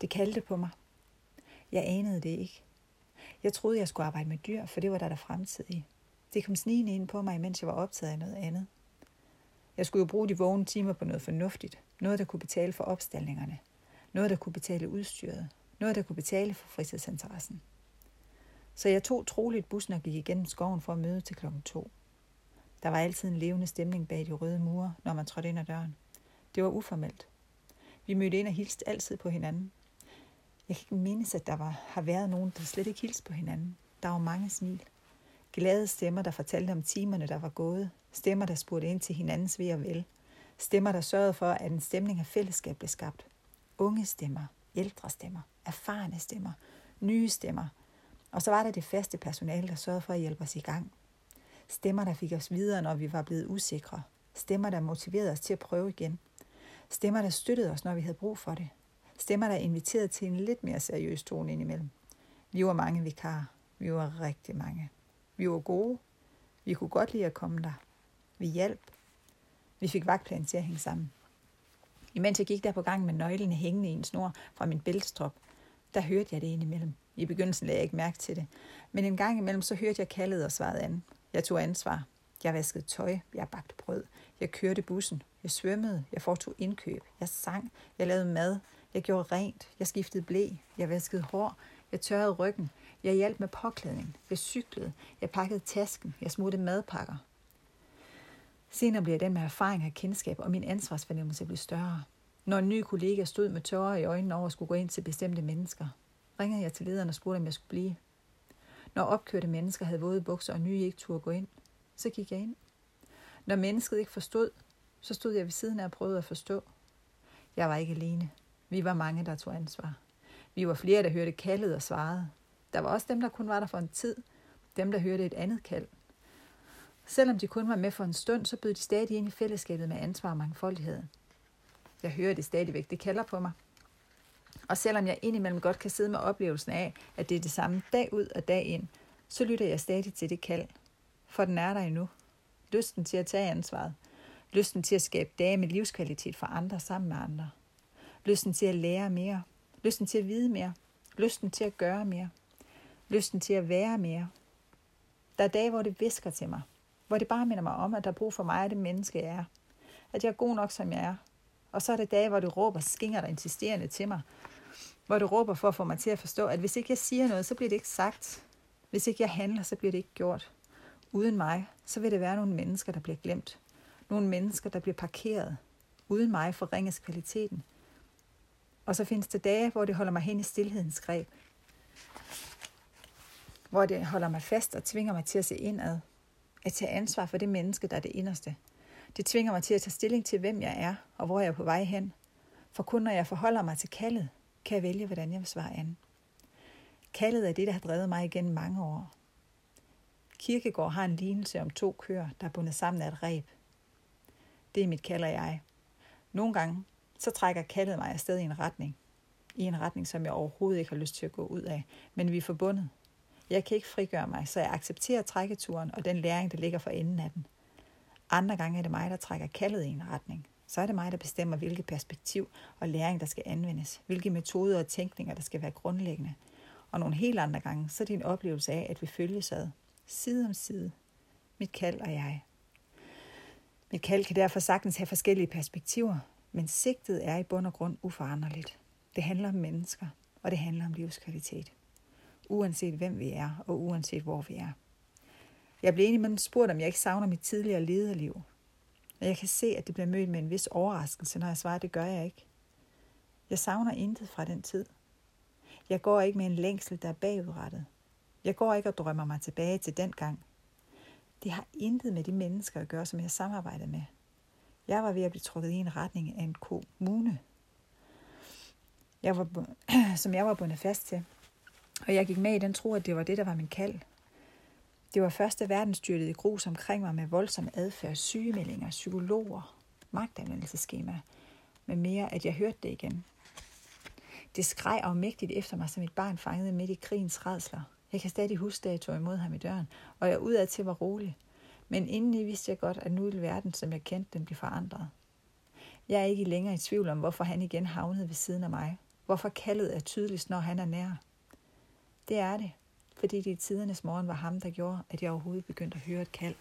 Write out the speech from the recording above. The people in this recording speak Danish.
Det kaldte på mig. Jeg anede det ikke. Jeg troede, jeg skulle arbejde med dyr, for det var der der fremtid i. Det kom snigende ind på mig, mens jeg var optaget af noget andet. Jeg skulle jo bruge de vågne timer på noget fornuftigt. Noget, der kunne betale for opstallingerne. Noget, der kunne betale udstyret. Noget, der kunne betale for fritidsinteressen. Så jeg tog troligt bussen og gik igennem skoven for at møde til klokken to. Der var altid en levende stemning bag de røde mure, når man trådte ind ad døren. Det var uformelt. Vi mødte ind og hilste altid på hinanden. Jeg kan ikke mindes, at der var, har været nogen, der slet ikke hilste på hinanden. Der var mange smil. Glade stemmer, der fortalte om timerne, der var gået. Stemmer, der spurgte ind til hinandens ved og vel. Stemmer, der sørgede for, at en stemning af fællesskab blev skabt. Unge stemmer, ældre stemmer, erfarne stemmer, nye stemmer. Og så var der det faste personale, der sørgede for at hjælpe os i gang. Stemmer, der fik os videre, når vi var blevet usikre. Stemmer, der motiverede os til at prøve igen. Stemmer, der støttede os, når vi havde brug for det. Stemmer, der inviteret til en lidt mere seriøs tone indimellem. Vi var mange vikarer. Vi var rigtig mange. Vi var gode. Vi kunne godt lide at komme der. Vi hjalp. Vi fik vagtplanen til at hænge sammen. Imens jeg gik der på gang med nøglene hængende i en snor fra min bæltestrop, der hørte jeg det indimellem. I begyndelsen lagde jeg ikke mærke til det. Men en gang imellem, så hørte jeg kaldet og svarede an. Jeg tog ansvar. Jeg vaskede tøj. Jeg bagte brød. Jeg kørte bussen. Jeg svømmede. Jeg foretog indkøb. Jeg sang. Jeg lavede mad. Jeg gjorde rent. Jeg skiftede blæ. Jeg vaskede hår. Jeg tørrede ryggen. Jeg hjalp med påklædning. Jeg cyklede. Jeg pakkede tasken. Jeg smurte madpakker. Senere blev jeg den med erfaring og kendskab, og min ansvarsfornemmelse blev større. Når en ny kollega stod med tårer i øjnene over og skulle gå ind til bestemte mennesker, ringede jeg til lederen og spurgte, om jeg skulle blive. Når opkørte mennesker havde våde bukser og nye ikke turde gå ind, så gik jeg ind. Når mennesket ikke forstod, så stod jeg ved siden af og prøvede at forstå. Jeg var ikke alene. Vi var mange, der tog ansvar. Vi var flere, der hørte kaldet og svarede. Der var også dem, der kun var der for en tid. Dem, der hørte et andet kald. Selvom de kun var med for en stund, så bød de stadig ind i fællesskabet med ansvar og mangfoldighed. Jeg hører det stadigvæk. Det kalder på mig. Og selvom jeg indimellem godt kan sidde med oplevelsen af, at det er det samme dag ud og dag ind, så lytter jeg stadig til det kald. For den er der endnu. Lysten til at tage ansvaret. Lysten til at skabe dage med livskvalitet for andre sammen med andre. Lysten til at lære mere. Lysten til at vide mere. Lysten til at gøre mere. Lysten til at være mere. Der er dage, hvor det visker til mig. Hvor det bare minder mig om, at der er brug for mig at det menneske, jeg er. At jeg er god nok, som jeg er. Og så er det dage, hvor det råber skinger der insisterende til mig. Hvor det råber for at få mig til at forstå, at hvis ikke jeg siger noget, så bliver det ikke sagt. Hvis ikke jeg handler, så bliver det ikke gjort. Uden mig, så vil det være nogle mennesker, der bliver glemt. Nogle mennesker, der bliver parkeret. Uden mig forringes kvaliteten. Og så findes der dage, hvor det holder mig hen i stillhedens greb. Hvor det holder mig fast og tvinger mig til at se indad. At tage ansvar for det menneske, der er det inderste. Det tvinger mig til at tage stilling til, hvem jeg er og hvor jeg er på vej hen. For kun når jeg forholder mig til kaldet, kan jeg vælge, hvordan jeg vil svare an. Kaldet er det, der har drevet mig igennem mange år. Kirkegård har en lignelse om to køer, der er bundet sammen af et reb. Det er mit kalder jeg. Nogle gange, så trækker kaldet mig afsted i en retning. I en retning, som jeg overhovedet ikke har lyst til at gå ud af. Men vi er forbundet. Jeg kan ikke frigøre mig, så jeg accepterer trækketuren og den læring, der ligger for enden af den. Andre gange er det mig, der trækker kaldet i en retning. Så er det mig, der bestemmer, hvilket perspektiv og læring, der skal anvendes. Hvilke metoder og tænkninger, der skal være grundlæggende. Og nogle helt andre gange, så er det en oplevelse af, at vi følges ad. Side om side. Mit kald og jeg. Mit kald kan derfor sagtens have forskellige perspektiver, men sigtet er i bund og grund uforanderligt. Det handler om mennesker, og det handler om livskvalitet. Uanset hvem vi er, og uanset hvor vi er. Jeg blev indimellem spurgt, om jeg ikke savner mit tidligere lederliv. Og jeg kan se, at det bliver mødt med en vis overraskelse, når jeg svarer, det gør jeg ikke. Jeg savner intet fra den tid. Jeg går ikke med en længsel, der er bagudrettet. Jeg går ikke og drømmer mig tilbage til den gang. Det har intet med de mennesker at gøre, som jeg samarbejder med. Jeg var ved at blive trukket i en retning af en kommune, jeg var, som jeg var bundet fast til. Og jeg gik med i den tro, at det var det, der var min kald. Det var første verdensstyrtet i grus omkring mig med voldsom adfærd, sygemeldinger, psykologer, magtanvendelseskema, med mere, at jeg hørte det igen. Det skreg afmægtigt efter mig, som et barn fangede midt i krigens redsler. Jeg kan stadig huske, da jeg tog imod ham i døren, og jeg udad til var rolig. Men indeni vidste jeg godt, at nu ville verden, som jeg kendte den, blive forandret. Jeg er ikke længere i tvivl om, hvorfor han igen havnede ved siden af mig. Hvorfor kaldet er tydeligst, når han er nær. Det er det, fordi det i tidernes morgen var ham, der gjorde, at jeg overhovedet begyndte at høre et kald.